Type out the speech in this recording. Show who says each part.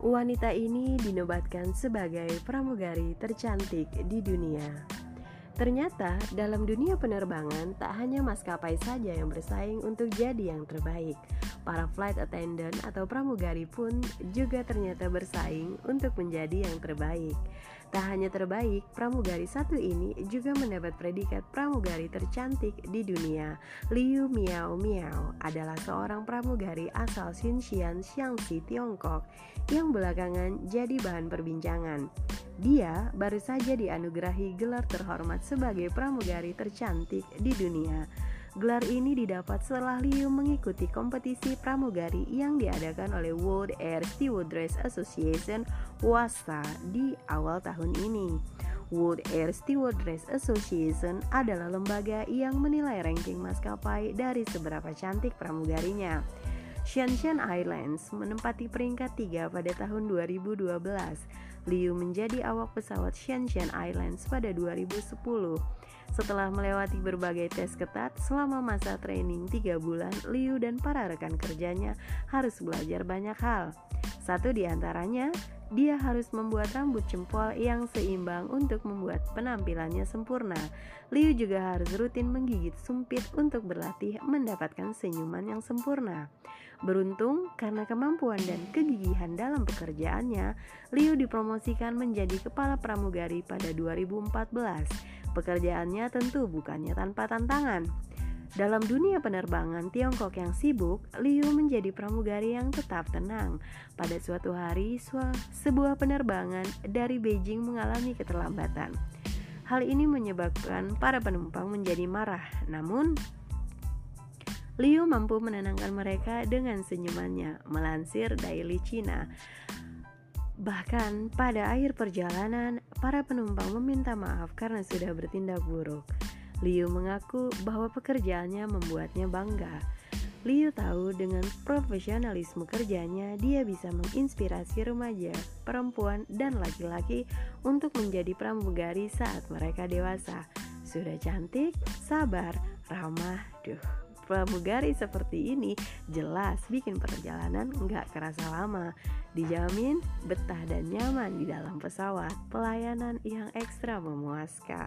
Speaker 1: Wanita ini dinobatkan sebagai pramugari tercantik di dunia. Ternyata dalam dunia penerbangan tak hanya maskapai saja yang bersaing untuk jadi yang terbaik. Para flight attendant atau pramugari pun juga ternyata bersaing untuk menjadi yang terbaik. Tak hanya terbaik, pramugari satu ini juga mendapat predikat pramugari tercantik di dunia. Liu Miao Miao adalah seorang pramugari asal Xinjiang, Xiangxi, Tiongkok yang belakangan jadi bahan perbincangan. Dia baru saja dianugerahi gelar terhormat sebagai pramugari tercantik di dunia. Gelar ini didapat setelah Liu mengikuti kompetisi pramugari yang diadakan oleh World Air Stewardess Association WASA di awal tahun ini. World Air Stewardess Association adalah lembaga yang menilai ranking maskapai dari seberapa cantik pramugarinya. Shenzhen Islands menempati peringkat 3 pada tahun 2012. Liu menjadi awak pesawat Shenzhen Islands pada 2010. Setelah melewati berbagai tes ketat selama masa training 3 bulan, Liu dan para rekan kerjanya harus belajar banyak hal. Satu di antaranya, dia harus membuat rambut jempol yang seimbang untuk membuat penampilannya sempurna. Liu juga harus rutin menggigit sumpit untuk berlatih mendapatkan senyuman yang sempurna. Beruntung karena kemampuan dan kegigihan dalam pekerjaannya, Liu dipromosikan menjadi kepala pramugari pada 2014. Pekerjaannya tentu bukannya tanpa tantangan. Dalam dunia penerbangan Tiongkok yang sibuk, Liu menjadi pramugari yang tetap tenang. Pada suatu hari, sebuah penerbangan dari Beijing mengalami keterlambatan. Hal ini menyebabkan para penumpang menjadi marah. Namun, Liu mampu menenangkan mereka dengan senyumannya, melansir Daily China. Bahkan pada akhir perjalanan, para penumpang meminta maaf karena sudah bertindak buruk. Liu mengaku bahwa pekerjaannya membuatnya bangga. Liu tahu dengan profesionalisme kerjanya, dia bisa menginspirasi remaja, perempuan, dan laki-laki untuk menjadi pramugari saat mereka dewasa. Sudah cantik, sabar, ramah, duh pramugari seperti ini jelas bikin perjalanan nggak kerasa lama. Dijamin betah dan nyaman di dalam pesawat, pelayanan yang ekstra memuaskan.